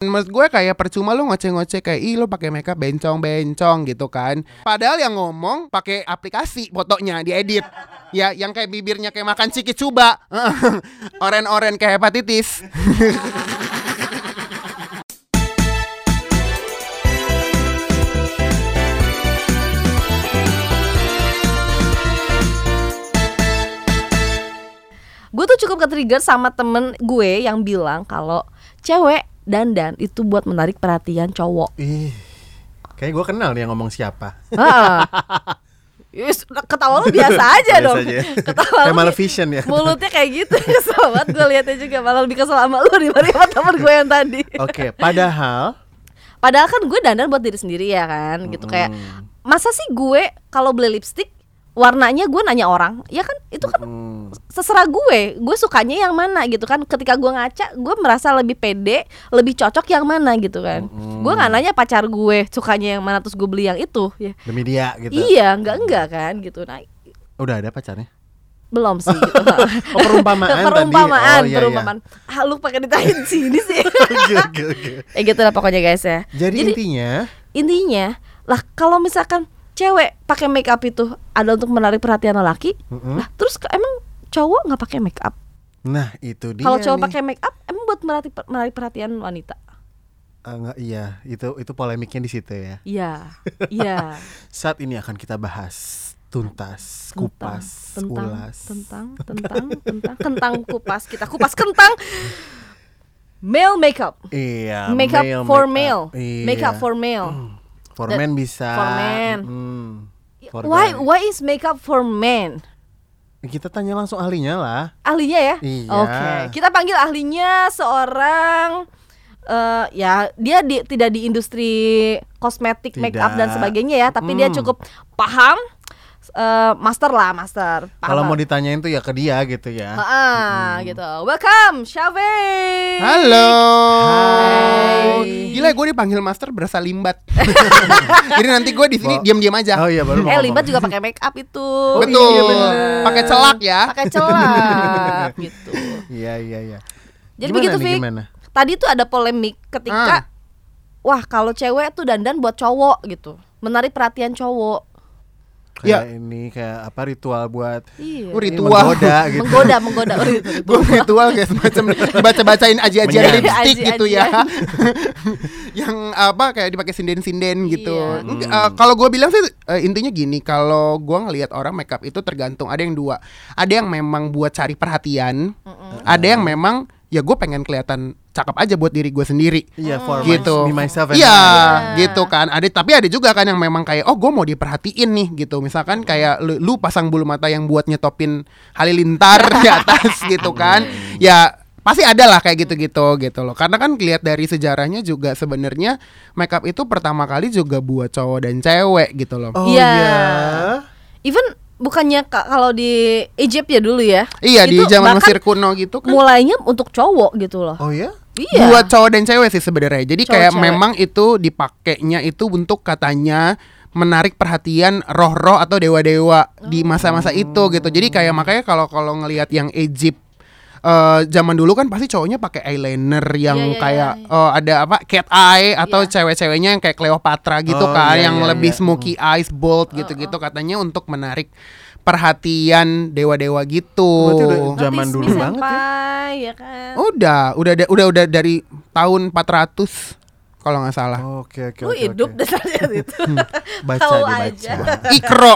Menurut gue kayak percuma lu ngoceh-ngoceh kayak ih lu pakai makeup bencong-bencong gitu kan. Padahal yang ngomong pakai aplikasi fotonya diedit. Ya, yang kayak bibirnya kayak makan ciki cuba. Oren-oren kayak hepatitis. gue tuh cukup ke-trigger sama temen gue yang bilang kalau cewek dandan itu buat menarik perhatian cowok. Ih, kayak gue kenal nih yang ngomong siapa. Heeh. Yes, ketawa lu biasa aja Biasa dong. aja. Ketawa Kayak lu Maleficent ya. mulutnya kayak gitu. Kesel banget gue liatnya juga malah lebih kesel sama lu dibanding sama temen gue yang tadi. Oke, padahal Padahal kan gue dandan buat diri sendiri ya kan, gitu kayak masa sih gue kalau beli lipstick warnanya gue nanya orang, ya kan itu kan hmm, seserah gue gue sukanya yang mana gitu kan ketika gue ngaca gue merasa lebih pede lebih cocok yang mana gitu kan gue nggak nanya pacar gue sukanya yang mana terus gue beli yang itu ya demi dia gitu. iya enggak enggak kan gitu nah Udah ada pacarnya? belum sih gitu. Oh, perumpamaan tadi. perumpamaan Oh, iya, iya. perumpamaan ah lu pakai ditain sini sih eh gitu lah pokoknya guys ya Jadi, intinya intinya lah kalau misalkan cewek pakai make up itu ada untuk menarik perhatian lelaki Mm-mm. lah terus emang cowok nggak pakai make up Nah itu dia kalau cowok pakai make up emang buat menarik menarik perhatian wanita nggak, Iya itu itu polemiknya di situ ya Iya, iya. Saat ini akan kita bahas Tuntas, kupas, tentang, ulas tentang, tentang, tentang, kentang kupas kita kupas kentang. Male makeup, Iya makeup male for makeup. male, Iya. makeup for male. For That- men bisa for men. Hmm, for Why, guy. why is makeup for men? Kita tanya langsung ahlinya lah Ahlinya ya? Iya. Oke, kita panggil ahlinya seorang eh ya dia di, tidak di industri kosmetik, make up dan sebagainya ya, tapi dia Hmm. cukup paham, eh, master lah, master. Kalau mau ditanyain tuh ya ke dia gitu ya Ah, gitu. Welcome, Shave. Halo. Hai. Gila gue dipanggil master berasa limbat. Jadi nanti gue di sini Bo- diam-diam aja. Oh iya baru Eh. Limbat juga pakai make up itu. Betul. iya, bener. Pakai celak ya. Pakai celak gitu. Iya iya iya Jadi Gimana begitu, nih, Fik. gimana? Tadi tuh ada polemik ketika wah, kalau cewek tuh dandan buat cowok gitu. Menarik perhatian cowok. Ya. Kayak ini kayak apa ritual buat Iya. Oh, ini ritual. menggoda gitu. Menggoda, menggoda. Oh, itu, itu. Gue ritual kayak semacam baca-bacain aji-ajian Menyanyi. lipstick gitu ya. Yang apa kayak dipakai sinden-sinden gitu. Iya. Enggak, eh, kalau gue bilang sih eh, intinya gini, kalau gue ngelihat orang makeup itu tergantung. Ada yang dua. Ada yang memang buat cari perhatian. Ada yang memang ya gue pengen kelihatan cakep aja buat diri gue sendiri. Iya for gitu. my, me myself and Iya, I. gitu kan. Ada tapi ada juga kan yang memang kayak oh gue mau diperhatiin nih gitu. Misalkan kayak lu, lu pasang bulu mata yang buat nyetopin halilintar di atas gitu kan. Ya pasti ada lah kayak gitu-gitu gitu loh. Karena kan lihat dari sejarahnya juga sebenarnya makeup itu pertama kali juga buat cowok dan cewek gitu loh. Oh Iya. iya. Even bukannya ka- kalau di Egypt ya dulu ya. Iya di zaman Mesir kuno gitu kan. Mulainya untuk cowok gitu loh. Oh ya? Iya. Buat cowok dan cewek sih sebenarnya. Jadi Cowok, kayak cewek. memang itu dipakainya itu untuk katanya menarik perhatian roh-roh atau dewa-dewa di masa-masa itu gitu. Jadi kayak makanya kalau kalau ngelihat yang Egypt eh, zaman dulu kan pasti cowoknya pakai eyeliner yang Iya, iya, kayak iya. eh, ada apa cat eye atau Iya. cewek-ceweknya yang kayak Cleopatra gitu Oh, kan iya, yang iya, lebih iya. smoky eyes bold gitu-gitu katanya untuk menarik perhatian dewa-dewa gitu. Berarti udah zaman dulu banget ya. ya kan. Udah, udah da- udah udah dari tahun 400 kalau nggak salah. Oke oke Lu oke. hidup oke. dasarnya itu. Baca Tahu dibaca. aja. Ikro.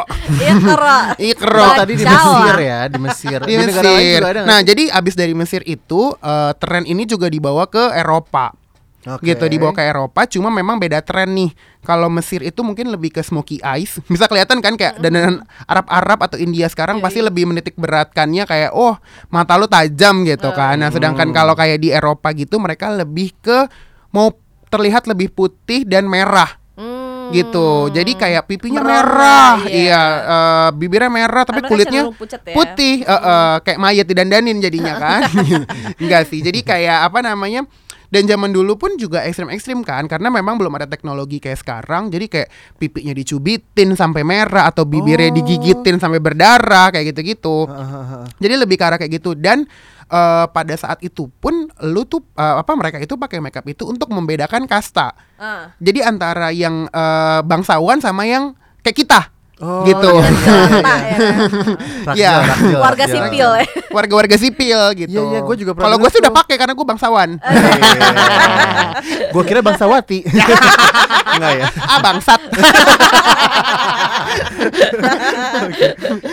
Ikro. Oh, tadi di Mesir ya, di Mesir. Di lain Mesir. juga ada nggak Nah, jadi abis dari Mesir itu eh, tren ini juga dibawa ke Eropa. Oke. Gitu dibawa ke Eropa, cuma memang beda tren nih. Kalau Mesir itu mungkin lebih ke smoky eyes. Bisa kelihatan kan kayak dandanan Arab-Arab atau India sekarang Iya, pasti iya. lebih menitik beratkannya kayak oh, mata lu tajam gitu kan. Nah, sedangkan Hmm. kalau kayak di Eropa gitu mereka lebih ke mau terlihat lebih putih dan merah. Hmm. gitu. Jadi kayak pipinya Merona, merah, iya. iya, eh, bibirnya merah tapi Karena kulitnya ya. putih, eh, eh, kayak mayat didandanin jadinya kan. Enggak sih. Jadi kayak apa namanya? Dan zaman dulu pun juga ekstrim-ekstrim kan karena memang belum ada teknologi kayak sekarang. Jadi kayak pipinya dicubitin sampai merah atau bibirnya Oh. digigitin sampai berdarah kayak gitu-gitu. Jadi lebih ke arah kayak gitu dan eh, pada saat itu pun lu tuh eh, apa mereka itu pakai makeup itu untuk membedakan kasta. Ah. Jadi antara yang eh, bangsawan sama yang kayak kita. Oh, gitu. iya, iya, iya, iya. ya kan? Iya. rakjal, Warga rakjal. sipil ya. Warga-warga sipil gitu. Iya, iya, gua juga pernah Kalau gue sih udah pakai karena gue bangsawan. Gue kira bangsawati. Enggak ya. ah bangsat.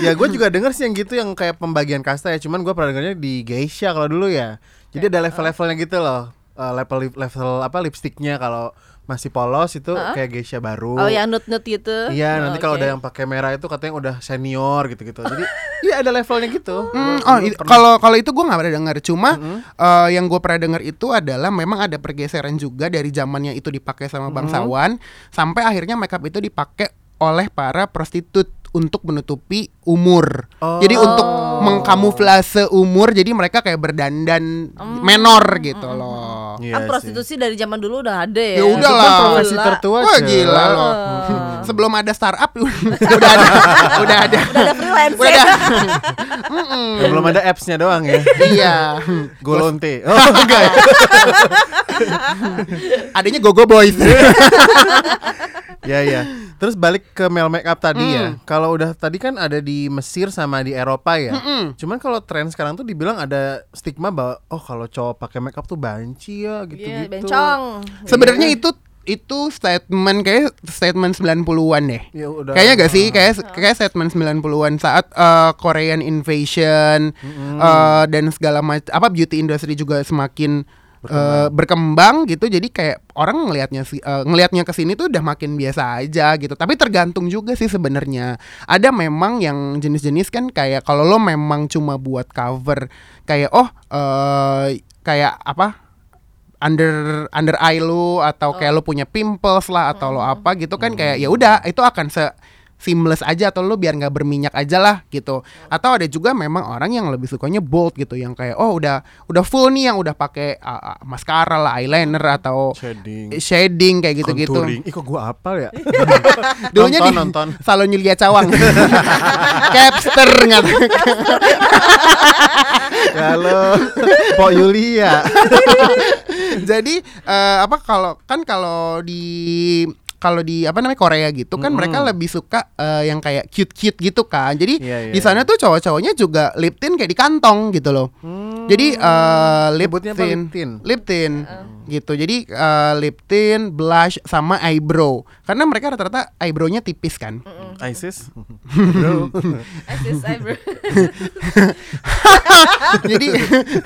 ya gue juga denger sih yang gitu yang kayak pembagian kasta ya cuman gue pernah dengarnya di geisha kalau dulu ya jadi ada level-levelnya gitu loh Eh, level level apa lipstiknya kalau masih polos itu Heeh. kayak geisha baru Oh yang nut-nut gitu. iya Oh, nanti kalau oke. ada yang pakai merah itu katanya udah senior gitu-gitu jadi iya ada levelnya gitu Hmm, oh, kalau kalau itu gue nggak pernah dengar. Cuma eh, yang gue pernah dengar itu adalah memang ada pergeseran juga dari zamannya itu dipakai sama bangsawan sampai akhirnya makeup itu dipakai oleh para prostitut untuk menutupi umur. Oh. Jadi untuk mengkamuflase umur, jadi mereka kayak berdandan menor gitu loh. Iya kan sih. prostitusi dari zaman dulu udah ada ya. Ya udah Itu kan lah. profesi tertua Wah gila loh. Sebelum ada startup udah ada, udah ada. Udah ada freelance Udah ya. ada. Ya, belum ada appsnya doang ya Iya. Golonte oh enggak ya Adanya Gogo Boys. ya ya terus balik ke male makeup tadi ya Hmm. kalau udah tadi kan ada di Mesir sama di Eropa ya Mm-mm. cuman kalau tren sekarang tuh dibilang ada stigma bahwa oh kalau cowok pakai makeup tuh banci ya gitu Iya, gitu bencong. Sebenarnya itu itu statement kayak statement 90-an deh. ya udah. Kayaknya gak sih? Kayak kayak statement 90-an saat eh, Korean invasion eh, dan segala macam apa beauty industry juga semakin eh, berkembang gitu. Jadi kayak orang ngelihatnya sih eh, ngelihatnya ke sini tuh udah makin biasa aja gitu. Tapi tergantung juga sih sebenarnya. Ada memang yang jenis-jenis kan kayak kalau lo memang cuma buat cover kayak oh eh, kayak apa under under eye lu atau kayak lu punya pimples lah atau lo apa gitu kan kayak ya udah itu akan se seamless aja atau lu biar nggak berminyak aja lah gitu. Atau ada juga memang orang yang lebih sukanya bold gitu yang kayak oh udah udah full nih yang udah pakai uh, uh, maskara lah eyeliner atau shading. shading kayak gitu-gitu. Contouring. Ih kok gua apal ya? dulunya nonton, di nonton. salon Yulia Cawang. Capster nggak Halo, Pok Yulia. jadi eh, apa kalau kan kalau di kalau di apa namanya Korea gitu kan mereka lebih suka eh, yang kayak cute cute gitu kan. Jadi Iya, iya, di sana tuh cowok-cowoknya juga lip tint kayak di kantong gitu loh jadi eh, lip tint? lip tint? lip tint gitu. Jadi eh, lip tint blush sama eyebrow. Karena mereka rata-rata eyebrownya tipis kan? ISIS. Isis eyebrow. jadi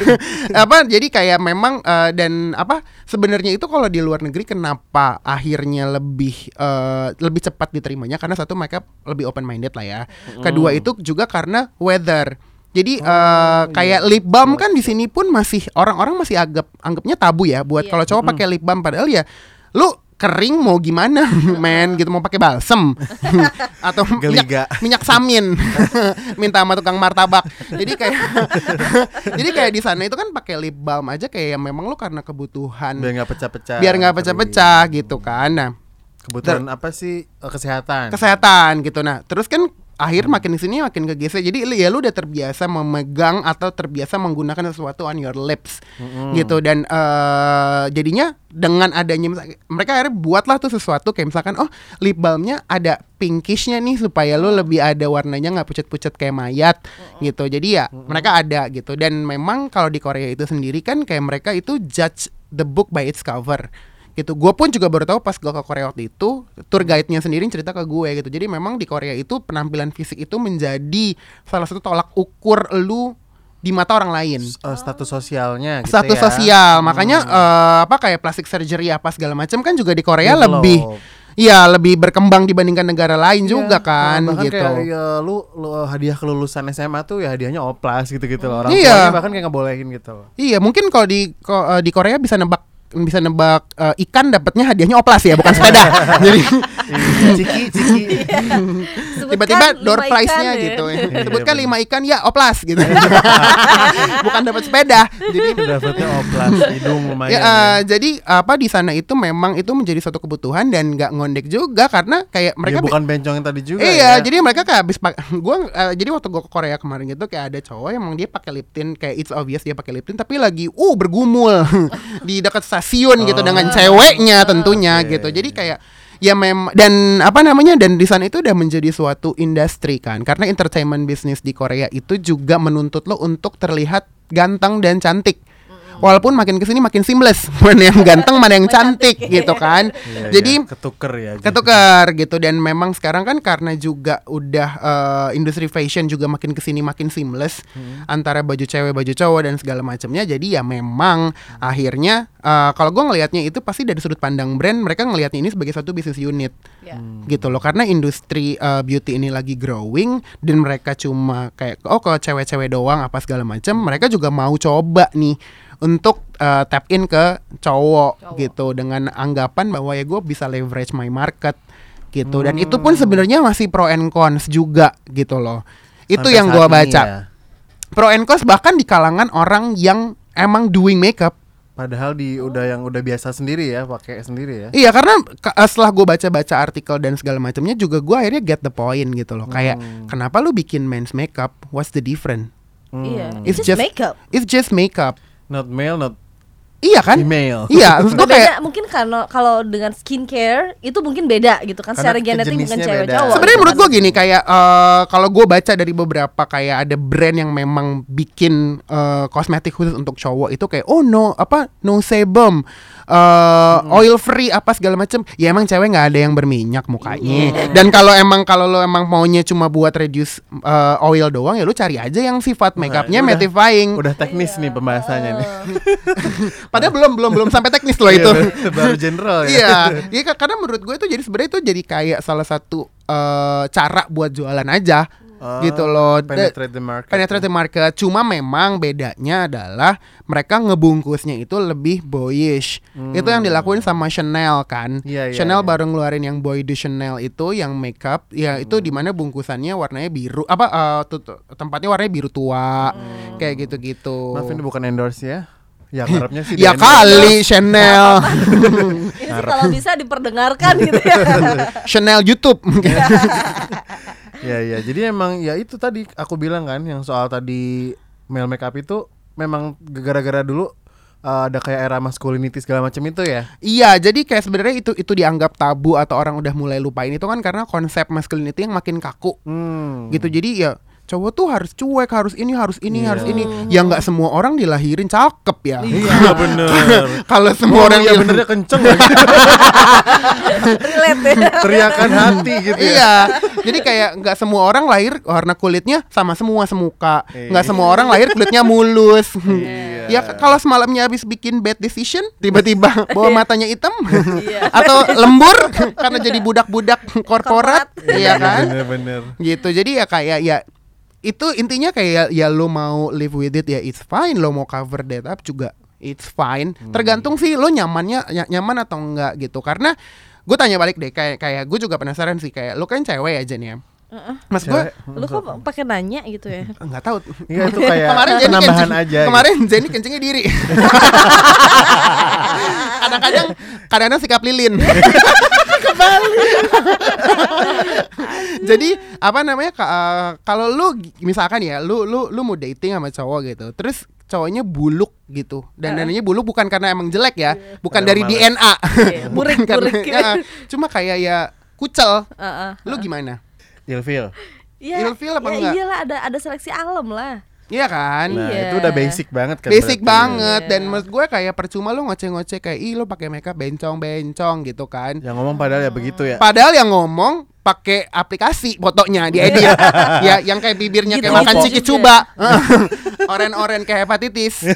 apa jadi kayak memang eh, dan apa sebenarnya itu kalau di luar negeri kenapa akhirnya lebih eh, lebih cepat diterimanya? Karena satu mereka lebih open minded lah ya. Kedua itu juga karena weather jadi eh, kayak lip balm kan di sini pun masih orang-orang masih anggap anggapnya tabu ya buat Iya. kalau cowok pakai lip balm padahal ya lu kering mau gimana men gitu mau pakai balsem atau minyak, Geliga. minyak samin minta sama tukang martabak jadi kayak jadi kayak di sana itu kan pakai lip balm aja kayak memang lu karena kebutuhan Biar nggak pecah-pecah. biar nggak pecah-pecah gitu kan nah Kebutuhan apa sih? Eh, Kesehatan. kesehatan gitu nah terus kan akhir makin di sini makin kegeser. Jadi ya lu udah terbiasa memegang atau terbiasa menggunakan sesuatu on your lips gitu. Dan eh jadinya dengan adanya mereka akhirnya buatlah tuh sesuatu kayak misalkan oh lip balmnya ada pinkishnya nih supaya lu lebih ada warnanya nggak pucat-pucat kayak mayat gitu. Jadi ya mereka ada gitu. Dan memang kalau di Korea itu sendiri kan kayak mereka itu judge the book by its cover gitu gue pun juga baru tahu pas gue ke Korea waktu itu tour guide-nya sendiri cerita ke gue gitu jadi memang di Korea itu penampilan fisik itu menjadi salah satu tolak ukur lu di mata orang lain Eh, status sosialnya gitu status ya. sosial makanya eh, apa kayak plastik surgery apa segala macam kan juga di Korea Develop. lebih Iya lebih berkembang dibandingkan negara lain juga kan Nah, bahkan gitu. kayak ya, lu, lu hadiah kelulusan SMA tuh ya hadiahnya oplas gitu-gitu loh. Orang Iya. tuanya bahkan kayak ngebolehin gitu loh. Iya mungkin kalau di ko- eh, di Korea bisa nebak bisa nebak eh, ikan dapatnya hadiahnya oplas ya bukan sepeda. Jadi ciki ciki tiba-tiba door prize-nya ya. gitu Iya, sebutkan bener. lima ikan ya oplas gitu bukan dapat sepeda jadi Dapatnya oplas hidung lumayan. ya, ya. eh, jadi apa di sana itu memang itu menjadi suatu kebutuhan dan nggak ngondek juga karena kayak mereka Ya, bukan bencong yang tadi juga iya, ya. jadi mereka kayak habis pak gua eh, jadi waktu gua ke Korea kemarin gitu kayak ada cowok yang emang dia pakai lip tint kayak it's obvious dia pakai lip tint tapi lagi uh bergumul di dekat stasiun gitu Oh. dengan ceweknya tentunya Oke. gitu. Jadi kayak ya mem dan apa namanya dan di sana itu udah menjadi suatu industri kan karena entertainment business di Korea itu juga menuntut lo untuk terlihat ganteng dan cantik. Walaupun makin ke sini makin seamless. Mana yang ganteng mana yang cantik gitu kan. Iya, Jadi iya, ketuker ya. ketukar gitu. Dan memang sekarang kan karena juga udah eh, industri fashion juga makin ke sini makin seamless antara baju cewek baju cowok dan segala macamnya. Jadi ya memang akhirnya eh, kalau gue ngelihatnya itu pasti dari sudut pandang brand mereka ngelihatnya ini sebagai satu bisnis unit. Ya. gitu loh. Karena industri eh, beauty ini lagi growing dan mereka cuma kayak oh ke cewek-cewek doang apa segala macam mereka juga mau coba nih untuk eh, tap in ke cowok, Cowok. gitu dengan anggapan bahwa ya gue bisa leverage my market gitu dan itu pun sebenarnya masih pro and cons juga gitu loh itu Sampai yang ini baca ya. pro and cons bahkan di kalangan orang yang emang doing makeup Padahal di udah yang udah biasa sendiri ya, pakai sendiri ya. Iya karena ka- eh, setelah gue baca-baca artikel dan segala macamnya juga gue akhirnya get the point gitu loh. Kayak kenapa lu bikin men's makeup? What's the difference? Iya. Hmm. It's It's just- just makeup. It's just makeup. Not male, not Iya kan? female. Iya, maksud gue kayak mungkin kalau kalau dengan skincare itu mungkin beda gitu kan Karena secara genetik bukan jenisnya cewek beda. cowok. sebenarnya gitu menurut kan. gue gini kayak eh, kalau gue baca dari beberapa kayak ada brand yang memang bikin eh, kosmetik khusus untuk cowok itu kayak oh no apa no sebum eh, oil free apa segala macam ya emang cewek nggak ada yang berminyak mukanya dan kalau emang kalau lo emang maunya cuma buat reduce eh, oil doang ya lu cari aja yang sifat makeupnya udah- mattifying Udah teknis nih pembahasannya nih. Padahal belum belum belum sampai teknis loh itu Iya, baru general ya. iya, iya karena menurut gue itu jadi sebenarnya itu jadi kayak salah satu eh, cara buat jualan aja Oh, gitu loh. Penetrate the market. penetrate the market. Cuma memang bedanya adalah mereka ngebungkusnya itu lebih boyish. Itu yang dilakuin sama Chanel kan. Hmm. Iya, iya, Chanel iya. baru ngeluarin yang Boy de Chanel itu yang makeup ya itu di mana bungkusannya warnanya biru apa tut- tempatnya warnanya biru tua kayak gitu-gitu. Maaf ini bukan endorse ya. Ya harapnya sih Ya kali Chanel. Ini sih kalau bisa diperdengarkan gitu ya. Chanel YouTube. Ya ya, jadi emang ya itu tadi aku bilang kan yang soal tadi male makeup itu memang gara-gara dulu uh, ada kayak era masculinity segala macam itu ya. Iya, jadi kayak sebenarnya itu itu dianggap tabu atau orang udah mulai lupain itu kan karena konsep masculinity yang makin kaku Hmm. gitu. Jadi ya cowok tuh harus cuek, harus ini, harus ini, Iya. harus ini. Ya nggak semua orang dilahirin cakep ya. Iya bener. Kalau semua orang ya dil- benernya kenceng ya. teriakan hati gitu ya. Iya, jadi kayak nggak semua orang lahir warna kulitnya sama semua semuka, nggak Iya. semua orang lahir kulitnya mulus. Iya. ya kalau semalamnya habis bikin bad decision, tiba-tiba bawa matanya hitam Iya. atau lembur karena jadi budak-budak korporat, iya kan? Bener-bener. gitu jadi ya kayak ya itu intinya kayak ya lo mau live with it ya it's fine. Lo mau cover that up juga it's fine. Tergantung sih lo nyamannya ny- nyaman atau enggak gitu. Karena gue tanya balik deh kayak kayak gue juga penasaran sih. Kayak lo kan cewek aja nih ya? Mas gue. Lu kok pakai nanya gitu ya? nggak tahu. Iya itu kayak kemarin Jenny kencing, aja. gitu. kemarin Jenny kencingnya diri. Kadang-kadang kadang-kadang sikap lilin jadi apa namanya eh, kalau lu misalkan ya lu lu lu mau dating sama cowok gitu terus cowoknya buluk gitu dan dananya buluk bukan karena emang jelek ya bukan Karena dari males. DNA Iya, bukan burik, karena ya, cuma kayak ya kucel Heeh. lu gimana Ilfil. Ya, Ilfil apa ya enggak? iyalah ada ada seleksi alam lah. Iya kan Nah, Iya. itu udah basic banget kan. basic berarti. banget Iya. dan menurut gue kayak percuma lu ngoceh-ngoceh kayak ih lu pakai makeup bencong-bencong gitu kan Yang ngomong padahal ya begitu ya. Padahal yang ngomong pakai aplikasi fotonya diedit. ya, yang kayak bibirnya kayak Gitu makan ciki cuba. Oren-oren kayak hepatitis.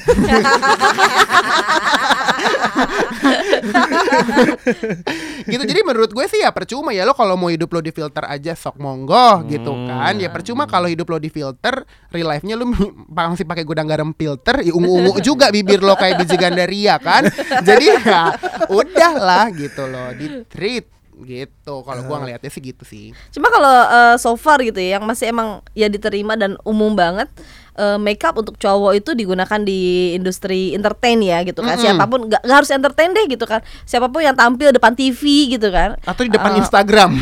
gitu. Jadi menurut gue sih ya percuma ya lo kalau mau hidup lo di filter aja sok monggo gitu kan. Ya percuma kalau hidup lo di filter real life nya lo masih pakai gudang garam filter ya ungu-ungu juga bibir lo kayak biji gandaria kan. Jadi ya udahlah gitu loh di treat gitu. Kalau gua ngelihatnya sih gitu sih. Cuma kalau eh, so far gitu ya, yang masih emang ya diterima dan umum banget eh, makeup untuk cowok itu digunakan di industri entertain ya gitu kan. Siapa pun nggak nggak harus entertain deh gitu kan. Siapa pun yang tampil depan TV gitu kan. Atau di depan Eh, Instagram.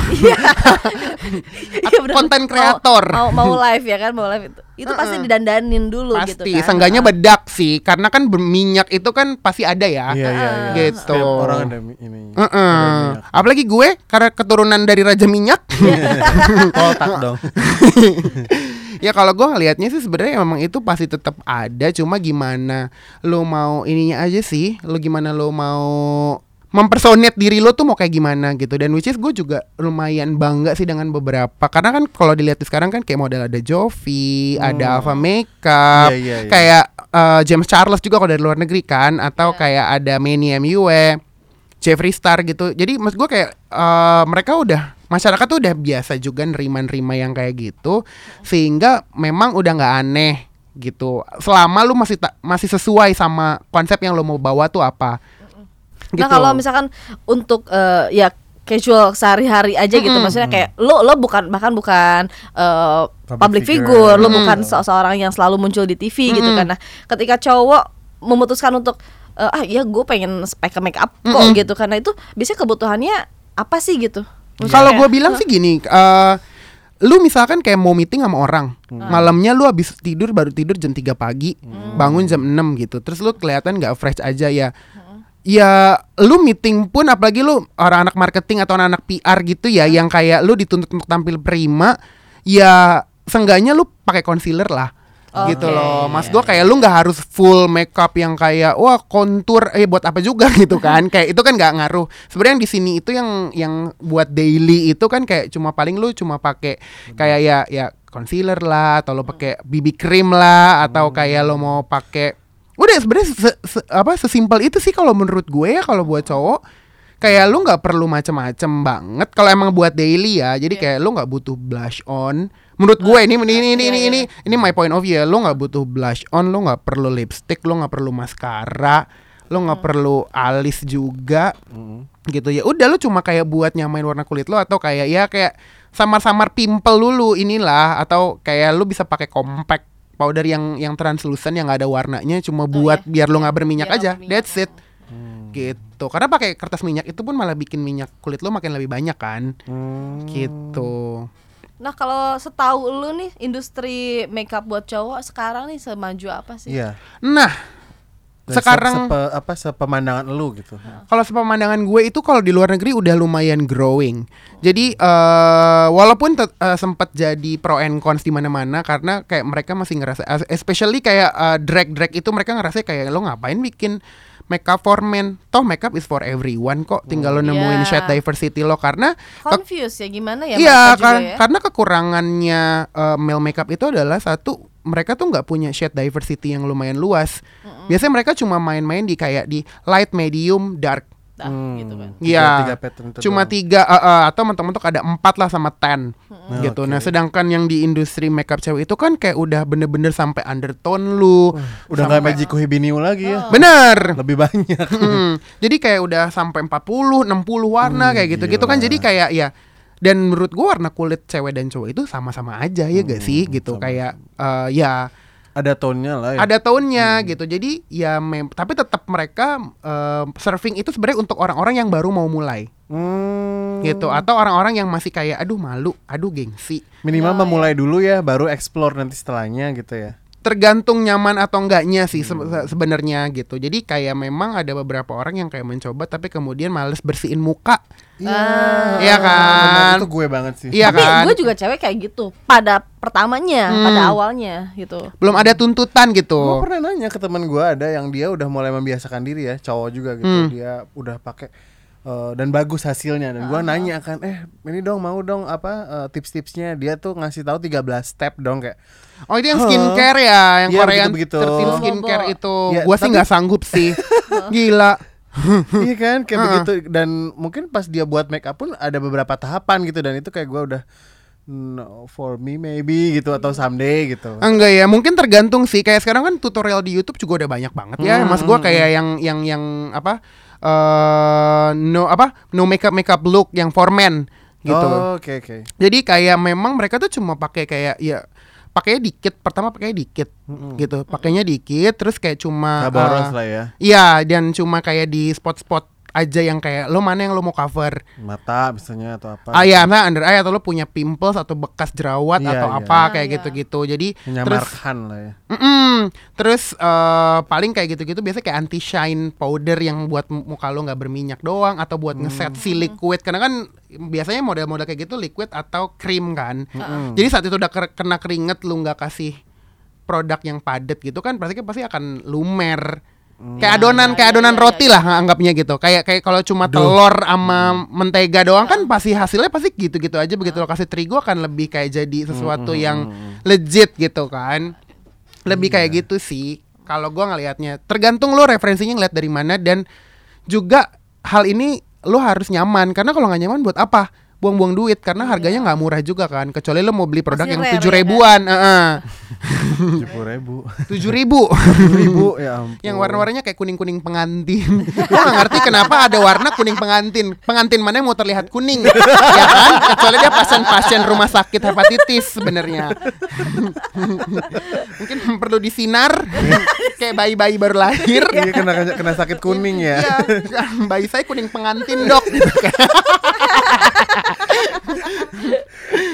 Iya, bener. konten Mau- kreator. Mau, mau, live ya kan, mau live itu. Itu pasti didandanin dulu gitu pasti, kan. seenggaknya bedak sih, karena kan berminyak itu kan pasti ada ya. Iya iya iya. Gitu. Setiap orang ada ini. Heeh. ada minyak. Apalagi gue karena keturunan dari Raja Minyak. Kotak dong. Ya kalau gue ngelihatnya sih sebenarnya memang itu pasti tetap ada, cuma gimana lo mau ininya aja sih, lo gimana lo mau mempersonate diri lo tuh mau kayak gimana gitu dan which is gue juga lumayan bangga sih dengan beberapa karena kan kalau dilihat di sekarang kan kayak model ada Jovi, ada Alpha Makeup, Iya, iya, iya. kayak eh, James Charles juga kalau dari luar negeri kan atau kayak ada Manny MUE, Jeffree Star gitu. Jadi maksud gue kayak eh, mereka udah masyarakat tuh udah biasa juga nerima-nerima yang kayak gitu sehingga memang udah nggak aneh gitu. Selama lu masih ta- masih sesuai sama konsep yang lo mau bawa tuh apa. Gitu. Nah kalau misalkan untuk eh, ya casual sehari-hari aja gitu, maksudnya kayak lo lo bukan bahkan bukan eh, Public public, figure. figure, lo bukan se- seorang yang selalu muncul di TV gitu kan. Nah ketika cowok memutuskan untuk eh, ah ya gue pengen pakai make up kok gitu karena itu biasanya kebutuhannya apa sih gitu? Maksudnya Kalau gue bilang sih gini, eh lu misalkan kayak mau meeting sama orang, malamnya lu habis tidur baru tidur jam 3 pagi, bangun jam 6 gitu. Terus lu kelihatan nggak fresh aja ya. Ya lu meeting pun apalagi lu orang anak marketing atau anak PR gitu ya yang kayak lu dituntut untuk tampil prima, ya seenggaknya lu pakai concealer lah. Gitu Oke, loh. Mas iya, gua kayak lu nggak harus full makeup yang kayak wah kontur eh buat apa juga gitu kan. kayak itu kan nggak ngaruh. Sebenarnya yang di sini itu yang yang buat daily itu kan kayak cuma paling lu cuma pakai kayak ya ya concealer lah atau lo pakai BB cream lah atau kayak lo mau pakai udah sebenarnya se- se- apa sesimpel itu sih kalau menurut gue ya kalau buat cowok kayak lu nggak perlu macem-macem banget kalau emang buat daily ya jadi kayak lu nggak butuh blush on menurut gue ini ini ini ini ini ini, ini my point of view ya. lu nggak butuh blush on lu nggak perlu lipstick lu nggak perlu maskara lu nggak perlu alis juga gitu ya. Udah lu cuma kayak buat nyamain warna kulit lu atau kayak ya kayak samar-samar pimple dulu inilah atau kayak lu bisa pakai compact powder yang yang translucent yang nggak ada warnanya cuma buat biar lu nggak berminyak Biar aja. berminyak. that's it. gitu. Karena pakai kertas minyak itu pun malah bikin minyak kulit lu makin lebih banyak kan? Hmm. gitu Nah kalau setahu lu nih industri makeup buat cowok sekarang nih semaju apa sih? Iya. nah Dan sekarang sepe, apa sepemandangan lu gitu. Kalau sepemandangan gue itu kalau di luar negeri udah lumayan growing. Jadi eh walaupun tet- eh, sempat jadi pro and cons di mana-mana karena kayak mereka masih ngerasa as- especially kayak eh, drag drag itu mereka ngerasa kayak lo ngapain bikin makeup for men. Toh makeup is for everyone kok. Tinggal lo nemuin Iya. shade diversity lo karena Confused ya gimana ya? Iya, juga kan, ya? karena kekurangannya eh, male makeup itu adalah satu mereka tuh nggak punya shade diversity yang lumayan luas. Biasanya mereka cuma main-main di kayak di light, medium, dark. Nah, gitu kan. Tiga- Iya. tiga pattern itu Cuma doang. tiga eh, eh, atau mentok-mentok ada empat lah sama ten Nah, gitu. oke. Nah, sedangkan yang di industri makeup cewek itu kan kayak udah bener-bener sampai undertone lu. Udah nggak Magic Hibiniu lagi ya. Bener. Lebih banyak. Mm, jadi kayak udah sampai 40, 60 warna kayak gitu-gitu kan. gila. Jadi kayak ya dan menurut gua warna kulit cewek dan cowok itu sama-sama aja ya gak sih gitu kayak eh, ya Ada tone-nya lah ya. ada tahunnya gitu. Jadi ya mem- tapi tetap mereka eh, surfing itu sebenarnya untuk orang-orang yang baru mau mulai. Hmm. gitu. Atau orang-orang yang masih kayak aduh malu. Aduh gengsi. Minimal memulai dulu ya, baru explore nanti setelahnya gitu ya. tergantung nyaman atau enggaknya sih se- se- sebenarnya gitu. Jadi kayak memang ada beberapa orang yang kayak mencoba tapi kemudian males bersihin muka Ah. Iya kan? Itu gue banget sih. Iya Tapi kan? gue juga cewek kayak gitu pada pertamanya, Hmm. pada awalnya gitu. belum ada tuntutan Gue gitu pernah nanya ke teman gue ada yang dia udah mulai membiasakan diri ya, cowok juga gitu. Hmm. Dia udah pakai eh, dan bagus hasilnya dan gua nanya kan, "Eh, ini dong mau dong apa eh, tips-tipsnya?" Dia tuh ngasih tahu 13 step dong kayak Oh itu yang skincare ya, yang Iya, Korean begitu-begitu. 13 skincare Bobo. itu. Ya, gua sih nggak sanggup sih. Gila. iya kan kayak begitu dan mungkin pas dia buat make up pun ada beberapa tahapan gitu dan itu kayak gua udah no for me maybe gitu atau someday gitu. Enggak ya, mungkin tergantung sih. Kayak sekarang kan tutorial di YouTube juga udah banyak banget ya. Mas gua kayak yang yang yang apa? eh no apa no makeup makeup look yang for men gitu. Oh, Oke oke. Jadi kayak memang mereka tuh cuma pakai kayak ya pakainya dikit pertama pakainya dikit gitu. Pakainya dikit terus kayak cuma Nggak boros eh, lah ya. iya dan cuma kayak di spot-spot aja yang kayak lo mana yang lo mau cover Mata misalnya atau apa. ah ya misalnya under eye atau lo punya pimples atau bekas jerawat Iya, atau iya. apa Ah, kayak iya. gitu-gitu jadi terus Menyamarkan lah ya. Mm-mm. Terus eh, paling kayak gitu-gitu biasanya kayak anti shine powder yang buat mu- muka lo nggak berminyak doang atau buat ngeset si liquid karena kan biasanya model-model kayak gitu liquid atau krim kan. Jadi saat itu udah kena keringet lu nggak kasih produk yang padat gitu kan pasti pasti akan lumer. Kayak adonan kayak adonan roti lah anggapnya gitu. Kayak kayak kalau cuma telur sama mentega doang kan pasti hasilnya pasti gitu-gitu aja. Begitu lo kasih terigu akan lebih kayak jadi sesuatu yang legit gitu kan. Lebih kayak gitu sih. Kalau gua ngelihatnya tergantung lo referensinya ngeliat dari mana. Dan juga hal ini lo harus nyaman. Karena kalau nggak nyaman buat apa buang-buang duit karena harganya nggak murah juga kan kecuali lo mau beli produk Pasti yang rare tujuh ya kan? ribuan Tujuh puluh ribu. tujuh ribu ribu ya ampun. yang warna-warnanya kayak kuning-kuning pengantin gua nggak ngerti kenapa ada warna kuning pengantin pengantin mana yang mau terlihat kuning ya kan kecuali dia pasien-pasien rumah sakit hepatitis sebenarnya mungkin perlu disinar kayak bayi-bayi baru lahir Iya kena kena, kena sakit kuning ya. Iya, bayi saya kuning pengantin dok. Gitu kan.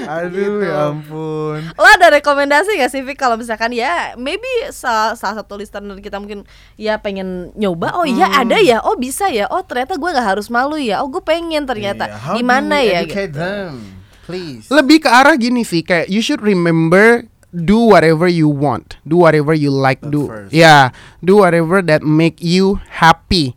Aduh Gitu. ya ampun. Lo ada rekomendasi gak sih Vic kalau misalkan ya maybe sa- salah satu listener kita mungkin ya pengen nyoba oh iya ada ya oh bisa ya oh ternyata gue nggak harus malu ya oh gue pengen ternyata how gimana ya gitu. them? Please. Lebih ke arah gini sih, kayak you should remember do whatever you want, do whatever you like do. first. Ya, do whatever that make you happy.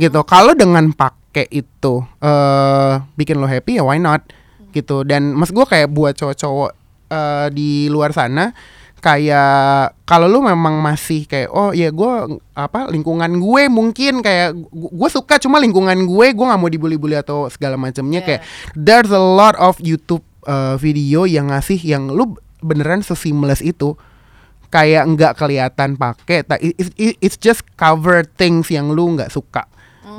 Gitu. Kalau dengan pakai itu eh bikin lo happy ya why not? Gitu. Dan mas gue kayak buat cowok-cowok eh, di luar sana kayak kalau lu memang masih kayak oh ya gue apa lingkungan gue mungkin kayak gue suka cuma lingkungan gue gue nggak mau dibully-bully atau segala macamnya Yeah. kayak there's a lot of YouTube uh, video yang ngasih yang lu beneran seseamless itu kayak nggak kelihatan pakai ta- it- it- it's just cover things yang lu nggak suka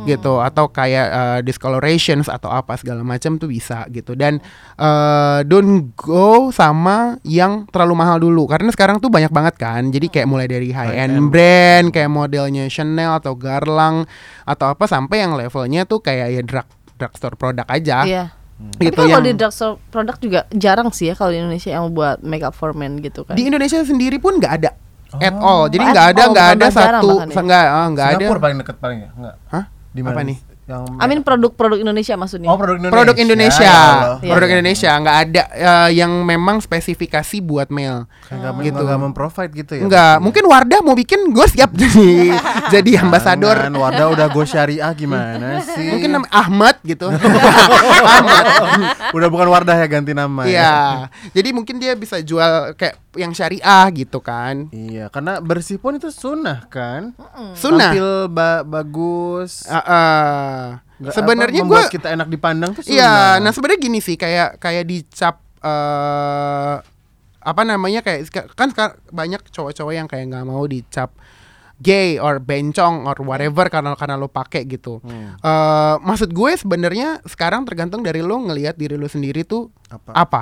gitu atau kayak uh, discolorations atau apa segala macam tuh bisa gitu dan uh, don't go sama yang terlalu mahal dulu karena sekarang tuh banyak banget kan jadi kayak mulai dari high end brand kayak modelnya Chanel atau Garlang atau apa sampai yang levelnya tuh kayak ya drug drugstore produk aja Iya. gitu Tapi kalau yang di drugstore produk juga jarang sih ya kalau di Indonesia yang buat makeup for men gitu kan. di Indonesia sendiri pun nggak ada at Oh. all jadi Oh, nggak at ada nggak ada satu ya? nggak ah, nggak ada Singapura paling dekat paling ya? Enggak. Hah? Di mana Apa nih? Yang I mean produk-produk Indonesia maksudnya. Oh, produk Indonesia. produk Indonesia Ya. Iya. produk Indonesia nggak ada eh, yang memang spesifikasi buat male Kayak nggak Gitu. gitu. memprovide gitu ya. Enggak, mungkin Wardah mau bikin gue siap jadi jadi ambasador. Jangan, Wadah udah go syariah gimana sih? Mungkin nama Ahmad gitu. Ahmad. udah bukan Wardah ya ganti nama. ya. Iya. Jadi mungkin dia bisa jual kayak yang syariah gitu kan. Iya, karena bersih pun itu sunnah kan. Sunnah. Tampil ba- bagus. Ah. Nggak Sebenarnya gue membuat kita enak dipandang tuh sunnah. Iya, nah sebenarnya gini sih kayak kayak dicap eh apa namanya kayak kan banyak cowok-cowok yang kayak nggak mau dicap gay or bencong or whatever karena karena lo pakai gitu. Hmm. Eh maksud gue sebenarnya sekarang tergantung dari lo ngelihat diri lo sendiri tuh Apa? apa.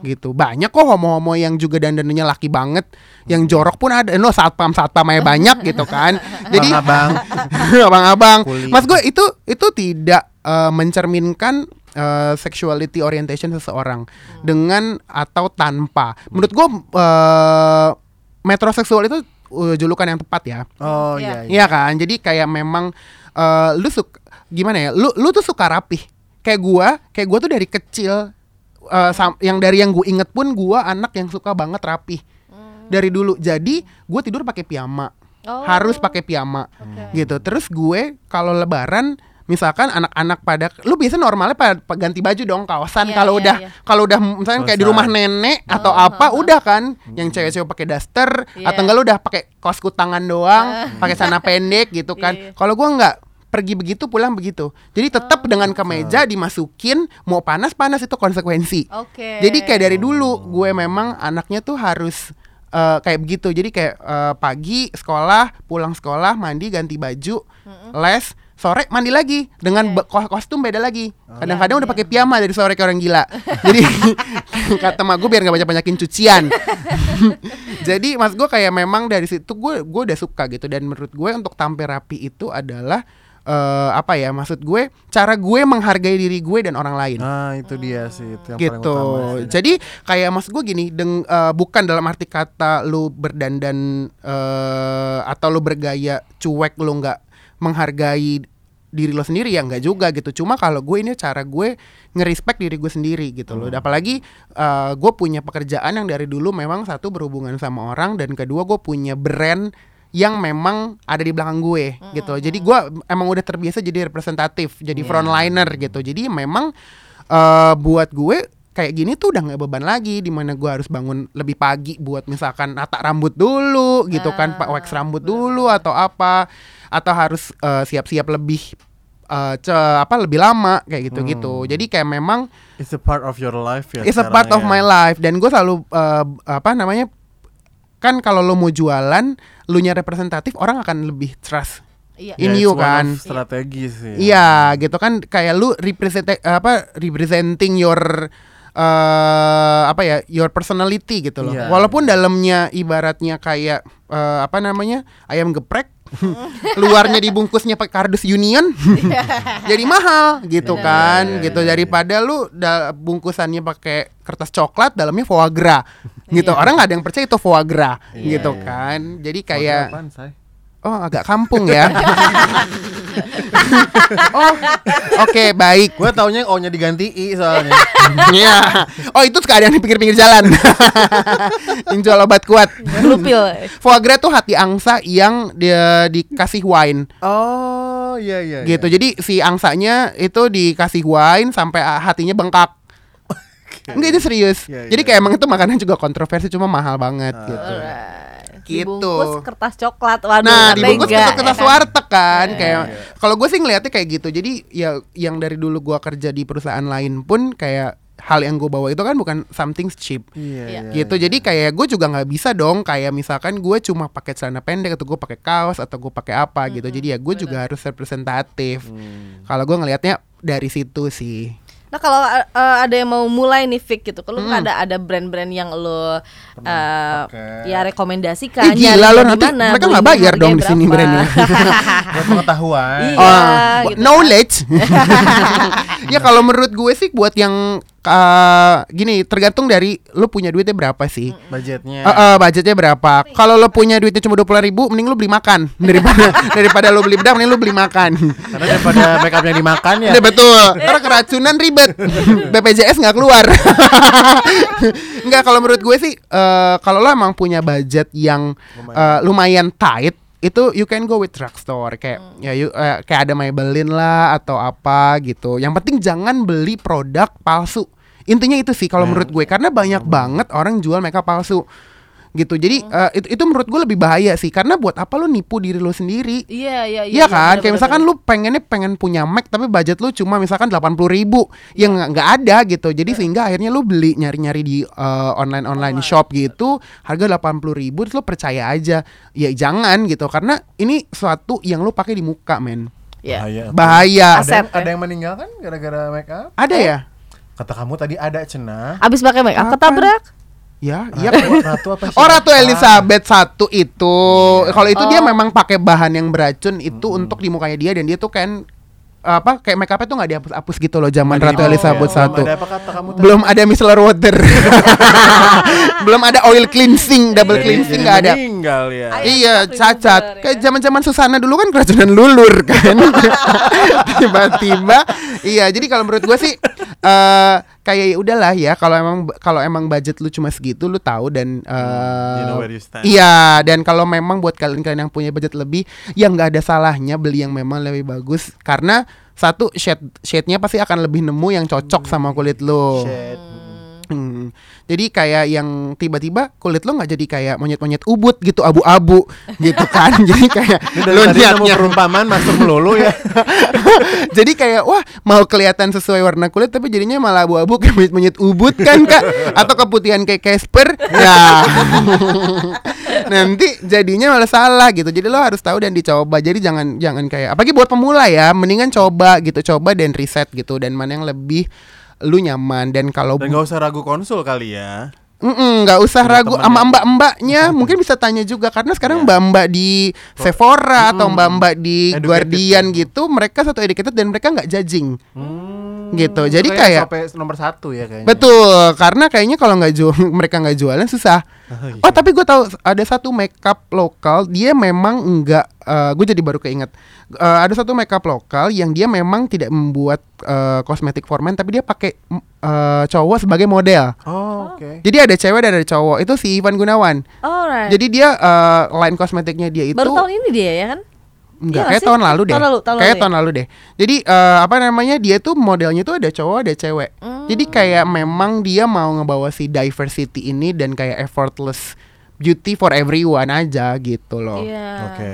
Gitu. Banyak kok homo-homo yang juga dandannya laki banget, yang jorok pun ada. No, satpam satpamnya banyak gitu kan. Jadi Abang, abang-abang. Kuli. Mas gue itu itu tidak eh, mencerminkan eh, sexuality orientation seseorang dengan atau tanpa. Menurut gue eh, metroseksual itu eh, julukan yang tepat ya. Oh Iya. iya. iya. Iya kan? Jadi kayak memang eh, lu suka gimana ya? Lu lu tuh suka rapih. Kayak gua, kayak gua tuh dari kecil eh, sam- yang dari yang gue inget pun gua anak yang suka banget rapih. Dari dulu. Jadi gue tidur pakai piyama. Oh. Harus pakai piyama Oke. gitu. Terus gue kalau lebaran misalkan anak-anak pada lu biasa normalnya pada pada ganti baju dong kaosan Iya, kalau iya, udah iya. kalau udah misalnya kayak di rumah nenek atau Oh, apa oh, oh. udah kan yang cewek-cewek pakai daster Iya. atau enggak lu udah pakai kaos kutangan doang pakai celana pendek gitu kan iya. kalau gua nggak pergi begitu pulang begitu jadi tetap Oh. dengan kemeja dimasukin mau panas panas itu konsekuensi Oke. jadi kayak dari dulu gue memang anaknya tuh harus eh, kayak begitu. Jadi kayak eh, pagi sekolah, pulang sekolah, mandi, ganti baju, les, sore mandi lagi dengan Iya. be- ko- kostum beda lagi. Kadang-kadang udah pakai piyama dari sore kayak orang gila. Jadi kata mak gue biar nggak banyak banyakin cucian. Jadi mas gue kayak memang dari situ gue gue udah suka gitu dan menurut gue untuk tampil rapi itu adalah eh, apa ya maksud gue cara gue menghargai diri gue dan orang lain Nah, itu dia sih itu yang paling gitu. utama sih. Jadi kayak mas gue gini, deng, eh, bukan dalam arti kata lu berdandan eh, atau lu bergaya cuek lu nggak menghargai diri lo sendiri ya nggak juga gitu. Cuma kalau gue ini cara gue ngerespek diri gue sendiri gitu loh. Apalagi eh, gue punya pekerjaan yang dari dulu memang satu berhubungan sama orang dan kedua gue punya brand yang memang ada di belakang gue gitu. Jadi gue emang udah terbiasa jadi representatif, jadi frontliner gitu. Jadi memang eh buat gue kayak gini tuh udah nggak beban lagi di mana gue harus bangun lebih pagi buat misalkan nata rambut dulu gitu kan pak wax rambut dulu atau apa atau harus eh, siap-siap lebih eh, ce- apa lebih lama kayak gitu-gitu jadi kayak memang It's a part of your life ya. it's a part of ya. my life dan gue selalu eh, apa namanya kan kalau lo mau jualan lu nya representatif orang akan lebih trust Iya. in Ya, you kan strategi sih. Iya, gitu kan kayak lu represent apa representing your eh apa ya your personality gitu loh. Iya. Walaupun dalamnya ibaratnya kayak eh, apa namanya ayam geprek, luarnya dibungkusnya pakai kardus Union, jadi mahal gitu Benar. kan, Iya, iya, gitu iya, daripada lu da- bungkusannya pakai kertas coklat, dalamnya foie gras, gitu. Iya. Orang nggak ada yang percaya itu foie gras, Iya, gitu iya. kan. Jadi kayak? Oh agak kampung ya. oh oke baik. Gue taunya O-nya diganti I soalnya. Iya. Oh itu sekalian di pinggir-pinggir jalan. yang jual obat kuat. Lupil. Foie gras tuh hati angsa yang dia dikasih wine oh, iya iya. gitu. iya. Jadi si angsanya itu dikasih wine sampai hatinya bengkak. Enggak itu serius. Iya, Jadi iya. kayak emang itu makanan juga kontroversi cuma mahal banget Ah. gitu. Alright. Gitu. Dibungkus kertas coklat. Waduh, Nah, dibungkus ke kertas ya kan? warteg kan, Iya. kayak Iya. kalau gue sih ngelihatnya kayak gitu. Jadi ya yang dari dulu gua kerja di perusahaan lain pun kayak hal yang gue bawa itu kan bukan something cheap Iya, iya. gitu. Jadi kayak gue juga nggak bisa dong kayak misalkan gue cuma pakai celana pendek atau gue pakai kaos atau gue pakai apa gitu. Jadi ya gue juga harus representatif. Hmm. Kalau gue ngelihatnya dari situ sih. Nah kalau uh, ada yang mau mulai nih Fik gitu, kalau Hmm. ada ada brand-brand yang lo uh, pakai. ya rekomendasikan. Ih gila lo nanti mana, mereka nggak bayar dong di sini brandnya. Buat pengetahuan. Iya. Oh, gitu knowledge. ya kalau menurut gue sih buat yang uh, gini tergantung dari lu punya duitnya berapa sih. Budgetnya. Eh, eh, budgetnya berapa? Kalau lo punya duitnya cuma dua ribu, mending lu beli makan daripada daripada lo beli bedak, mending lu beli makan. Karena daripada make upnya dimakan ya. Iya betul. Karena keracunan ribet. BPJS nggak keluar. Nggak kalau menurut gue sih, eh, kalau lo emang punya budget yang eh, lumayan tight, itu you can go with drugstore kayak ya you, eh, kayak ada Maybelline lah atau apa gitu. Yang penting jangan beli produk palsu. Intinya itu sih kalau menurut gue karena banyak banget orang jual makeup palsu gitu. Jadi eh, itu itu menurut gue lebih bahaya sih karena buat apa lo nipu diri lo sendiri? Iya iya Iya kan, kayak misalkan lu pengennya pengen punya Mac tapi budget lu cuma misalkan 80.000 ribu, yang nggak nggak ada gitu. Jadi sehingga akhirnya lu beli nyari-nyari di online online shop gitu, harga 80.000 ribu, terus lu percaya aja. Ya jangan gitu, karena ini suatu yang lu pakai di muka, men. Iya. Bahaya. Bahaya. Ada, yang, Aset, ada ya. yang meninggal kan gara-gara make up? Ada ya? Kata kamu tadi ada cenah. Abis pakai make up Kapan? ketabrak. Ya, iya. Ratu, apa sih? Oh Ratu? Elizabeth satu itu, kalau itu dia Oh. memang pakai bahan yang beracun itu untuk di mukanya dia dan dia tuh kan apa kayak make upnya tuh nggak dihapus-hapus gitu loh zaman Ratu ada- Elizabeth belum satu. Ada apa kata kamu tadi? belum ada micellar water belum ada oil cleansing double Jadi- cleansing jadi nggak ada Meninggal ya. Iya cacat kayak ya. zaman zaman Susana dulu kan keracunan lulur kan tiba-tiba iya jadi kalau menurut gue sih eh kayak ya udahlah ya kalau emang kalau emang budget lu cuma segitu lu tahu dan eh You know where you stand. iya dan kalau memang buat kalian-kalian yang punya budget lebih yang nggak ada salahnya beli yang memang lebih bagus karena satu shade shade-nya pasti akan lebih nemu yang cocok sama kulit lu. Shit. Jadi kayak yang tiba-tiba kulit lo nggak jadi kayak monyet-monyet ubut gitu abu-abu gitu kan. jadi kayak lo niatnya perumpamaan masuk melulu ya. jadi kayak wah mau kelihatan sesuai warna kulit tapi jadinya malah abu-abu kayak monyet-monyet ubut kan kak? Atau keputihan kayak Casper? Ya. Nanti jadinya malah salah gitu. Jadi lo harus tahu dan dicoba. Jadi jangan jangan kayak apalagi buat pemula ya mendingan coba gitu coba dan riset gitu dan mana yang lebih lu nyaman dan kalau Dan gak usah ragu konsul kali ya. Nggak usah Punya ragu sama mbak-mbaknya mungkin bisa tanya juga karena sekarang Iya. mbak-mbak di Sephora atau Mm-mm. mbak-mbak di Educated Guardian ya. gitu mereka satu educated dan mereka nggak judging Hmm, Gitu, itu jadi kayak- sampai nomor satu ya kayaknya. betul karena kayaknya kalau nggak jual mereka nggak jualan susah iya. oh tapi gue tahu ada satu makeup lokal dia memang enggak gue jadi baru keinget Eh, ada satu makeup lokal yang dia memang tidak membuat eh, kosmetik for men tapi dia pakai eh, cowok sebagai model Oh, oke. jadi ada cewek dan ada cowok itu si Ivan Gunawan Alright. Jadi dia eh, line kosmetiknya dia itu baru tahun ini dia ya kan? Enggak Iya kayak sih? tahun lalu deh. Tahun lalu, tahun kayak lalu ya? tahun lalu deh. Jadi eh, apa namanya? Dia tuh modelnya tuh ada cowok, ada cewek. Jadi Hmm. kayak memang dia mau ngebawa si diversity ini dan kayak effortless beauty for everyone aja gitu loh. Iya. Oke.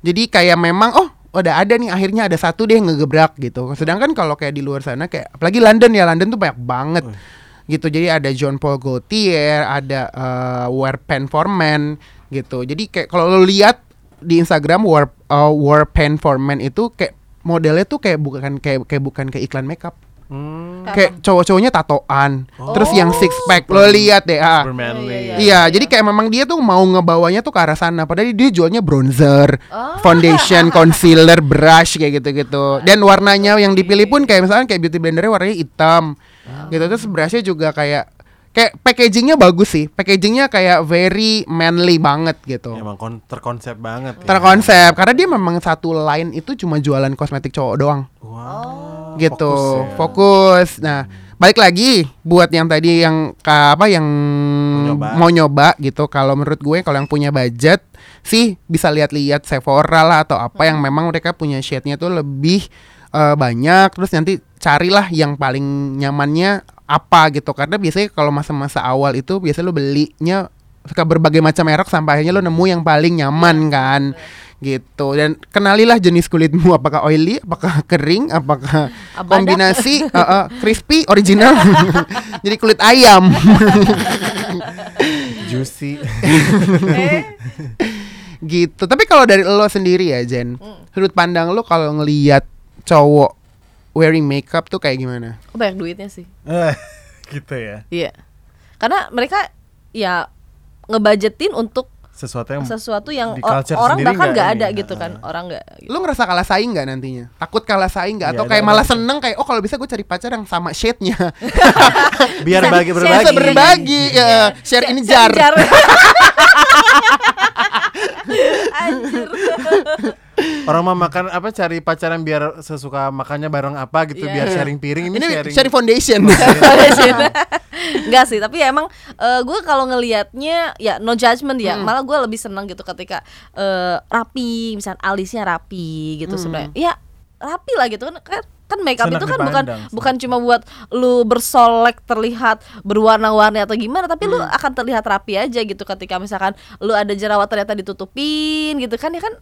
Jadi kayak memang oh udah ada nih akhirnya ada satu deh ngegebrak gitu. Sedangkan kalau kayak di luar sana kayak apalagi London ya London tuh banyak banget gitu. Jadi ada John Paul Gaultier, ada uh, Wear Pen for Men gitu. Jadi kayak kalau lo lihat di Instagram Wear uh, Wear Pen for Men itu kayak modelnya tuh kayak bukan kayak kayak bukan kayak iklan makeup. Hmm, Kayak cowok-cowoknya tatoan. Terus yang Oh. six pack lo lihat deh ah. manly. Iya, iya, Iya, jadi kayak memang dia tuh mau ngebawanya tuh ke arah sana. Padahal dia jualnya bronzer, Oh. foundation, concealer, brush kayak gitu-gitu. Dan warnanya yang dipilih pun kayak misalnya kayak beauty blendernya warnanya hitam. Gitu terus brushnya juga kayak kayak packagingnya bagus sih. Packagingnya kayak very manly banget gitu. Emang kon- terkonsep banget. ya. Terkonsep karena dia memang satu line itu cuma jualan kosmetik cowok doang Wow. gitu Fokus ya. fokus nah balik lagi buat yang tadi yang ka- apa yang nyoba. mau nyoba gitu kalau menurut gue kalau yang punya budget sih bisa lihat-lihat Sephora lah atau apa yang memang mereka punya shade-nya tuh lebih eh, banyak terus nanti carilah yang paling nyamannya apa gitu. Karena biasanya kalau masa-masa awal itu biasanya lo belinya suka berbagai macam merek sampai akhirnya lo nemu yang paling nyaman kan gitu. Dan kenalilah jenis kulitmu apakah oily apakah kering apakah Abadak. kombinasi uh, uh, crispy original. Jadi kulit ayam. Juicy. Eh, gitu. Tapi kalau dari lo sendiri ya Jen sudut pandang lo kalau ngelihat cowok wearing makeup tuh kayak gimana oh, banyak duitnya sih. Eh, gitu ya. Iya. Karena mereka ya ngebudgetin untuk Sesuatu yang sesuatu yang orang bahkan nggak nggak ini ada ya? gitu kan. Orang nggak. gitu. lo ngerasa kalah saing nggak nantinya takut kalah saing nggak Iya, atau ada- kayak ada malah itu. seneng kayak oh kalau bisa gue cari pacar yang sama shade-nya biar bagi berbagi. bisa berbagi ya share ini jar Anjir. Orang mau makan apa cari pacaran biar sesuka makannya bareng apa gitu Iya. biar sharing piring ini, ini sharing. sharing foundation Enggak sih, tapi ya emang gue kalau ngelihatnya ya no judgment ya, Hmm. malah gue lebih senang gitu ketika eh, rapi, misalnya alisnya rapi gitu Hmm. sebenarnya. Ya rapi lah gitu kan kan makeup Senang itu kan bukan bukan cuma buat lu bersolek terlihat berwarna-warni atau gimana tapi lu Hmm. akan terlihat rapi aja gitu ketika misalkan lu ada jerawat ternyata ditutupin gitu kan ya kan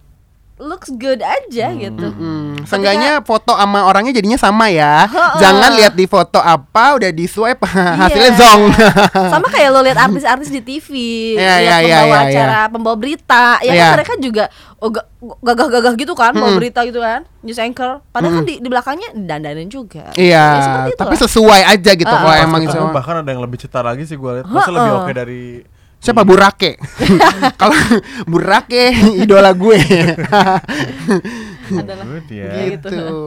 looks good aja gitu. Hmm, seenggaknya foto sama orangnya jadinya sama ya. Jangan lihat di foto apa udah di swipe hasilnya Iya. zong. Sama kayak lo lihat artis-artis di TV, Iya, lihat iya, iya, pembawa iya, acara, pembawa berita, ya Iya. kan mereka juga oh, ga- gagah-gagah gitu kan, bawa berita gitu kan, news anchor. Padahal kan di, di belakangnya dandanin juga. Ya, Iya, seperti tapi itulah. sesuai aja gitu Ah, kalau emang cowok. bahkan ada yang lebih cetar lagi sih gue lihat. Masa lebih Heeh. oke dari Siapa Burake? Kalau Burake idola gue. adalah ya. Gitu. gitu.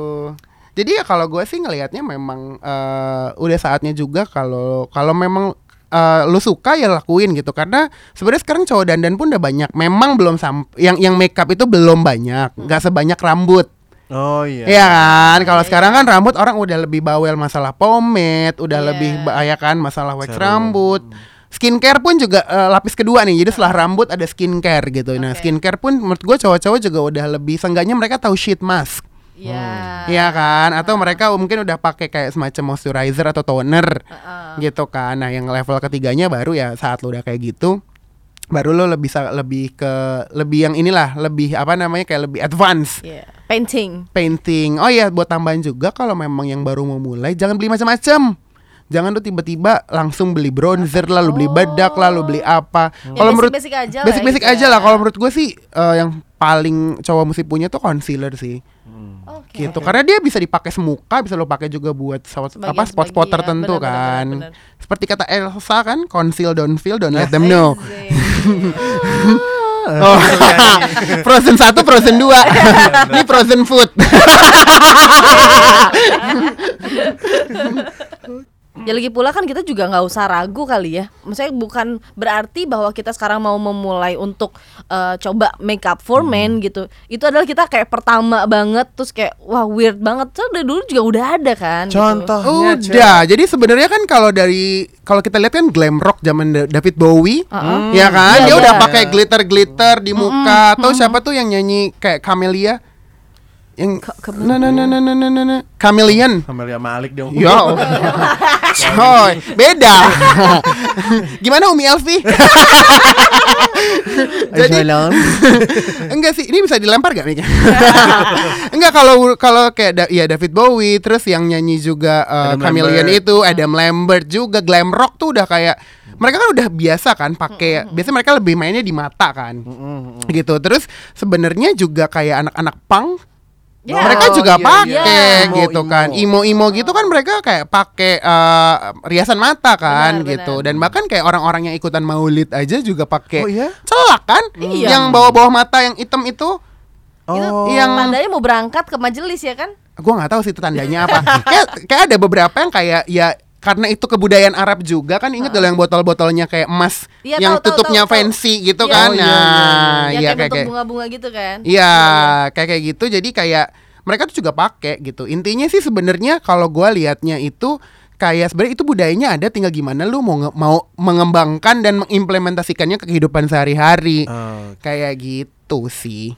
Jadi ya kalau gue sih ngelihatnya memang eh, udah saatnya juga kalau kalau memang eh, lu suka ya lakuin gitu karena sebenarnya sekarang cowok dandan pun udah banyak. Memang belum sam yang yang makeup itu belum banyak, nggak sebanyak rambut. Oh iya. Iya kan, kalau sekarang kan rambut orang udah lebih bawel masalah pomade, udah Iya. lebih bahaya kan masalah wax Serum. rambut. Skincare pun juga eh, lapis kedua nih, jadi setelah rambut ada skincare gitu. Nah Oke. skincare pun menurut gue cowok-cowok juga udah lebih, seenggaknya mereka tahu sheet mask. Iya. Iya kan? Atau mereka mungkin udah pakai kayak semacam moisturizer atau toner Heeh. gitu kan. Nah, yang level ketiganya baru ya saat lu udah kayak gitu baru lo lebih bisa lebih ke lebih yang inilah lebih apa namanya kayak lebih advance Iya. Painting. painting. Oh iya buat tambahan juga kalau memang yang baru mau mulai jangan beli macam-macam. Jangan tuh tiba-tiba langsung beli bronzer lah, lu beli bedak lah, lu beli apa. Ya, Kalau menurut basic-basic aja lah basic-basic gitu aja ya. lah. Kalau menurut gue sih eh, yang paling cowok mesti punya tuh concealer sih. Oke. Gitu. Karena dia bisa dipakai semuka, bisa lo pakai juga buat spot, Sebagian- apa spot-spot sebagian. tertentu Benar, benar, kan. benar, benar. Seperti kata Elsa kan, conceal don't feel, don't let them know. Oh, frozen satu, frozen dua. Ini frozen food. Ya lagi pula kan kita juga nggak usah ragu kali ya. Maksudnya bukan berarti bahwa kita sekarang mau memulai untuk eh, coba make up for men gitu. Itu adalah kita kayak pertama banget terus kayak wah weird banget. Terus dari dulu juga udah ada kan. gitu. Contohnya Cek. Udah, jadi sebenarnya kan kalau dari kalau kita lihat kan glam rock zaman Da- David Bowie, Uh-uh. ya kan, Iya, dia udah iya. pakai glitter glitter di muka. Atau siapa tuh yang nyanyi kayak Camelia? Yang Ka- ke- nah nah nah nah nah nah nah, nah. Chameleon. Amelia Malik dong. Ya, coy, beda. Gimana Umi Elvi? Jadi enggak sih, ini bisa dilempar gak mic Enggak kalau kalau kayak da, ya David Bowie, terus yang nyanyi juga uh, Adam Chameleon Lambert. itu, Adam Lambert juga glam rock tuh udah kayak mereka kan udah biasa kan pakai biasanya mereka lebih mainnya di mata kan. Gitu. Terus sebenarnya juga kayak anak-anak punk Ya. mereka juga iya, pakai iya. Imo, gitu imo. kan imo-imo gitu kan mereka kayak pakai eh, riasan mata kan Benar, gitu benar. dan bahkan kayak orang-orang yang ikutan maulid aja juga pakai Oh, iya? celak kan Iya. yang bawah-bawah mata yang hitam itu Itu Oh. yang tandanya mau berangkat ke majelis ya kan? gua nggak tahu sih itu tandanya apa kayak kayak ada beberapa yang kayak ya karena itu kebudayaan Arab juga kan inget dulu yang botol-botolnya kayak emas Iya, yang tahu, tahu, tutupnya tahu, tahu. fancy gitu Iya. kan Oh, iya, iya, nah yang iya kayak kayak kayak bunga-bunga gitu kan? Iya, kayak kayak gitu. Jadi kayak mereka tuh juga pakai gitu. Intinya sih sebenarnya kalau gua liatnya itu kayak sebenarnya itu budayanya ada tinggal gimana lu mau nge- mau mengembangkan dan mengimplementasikannya ke kehidupan sehari-hari. Oh, Kayak gitu sih.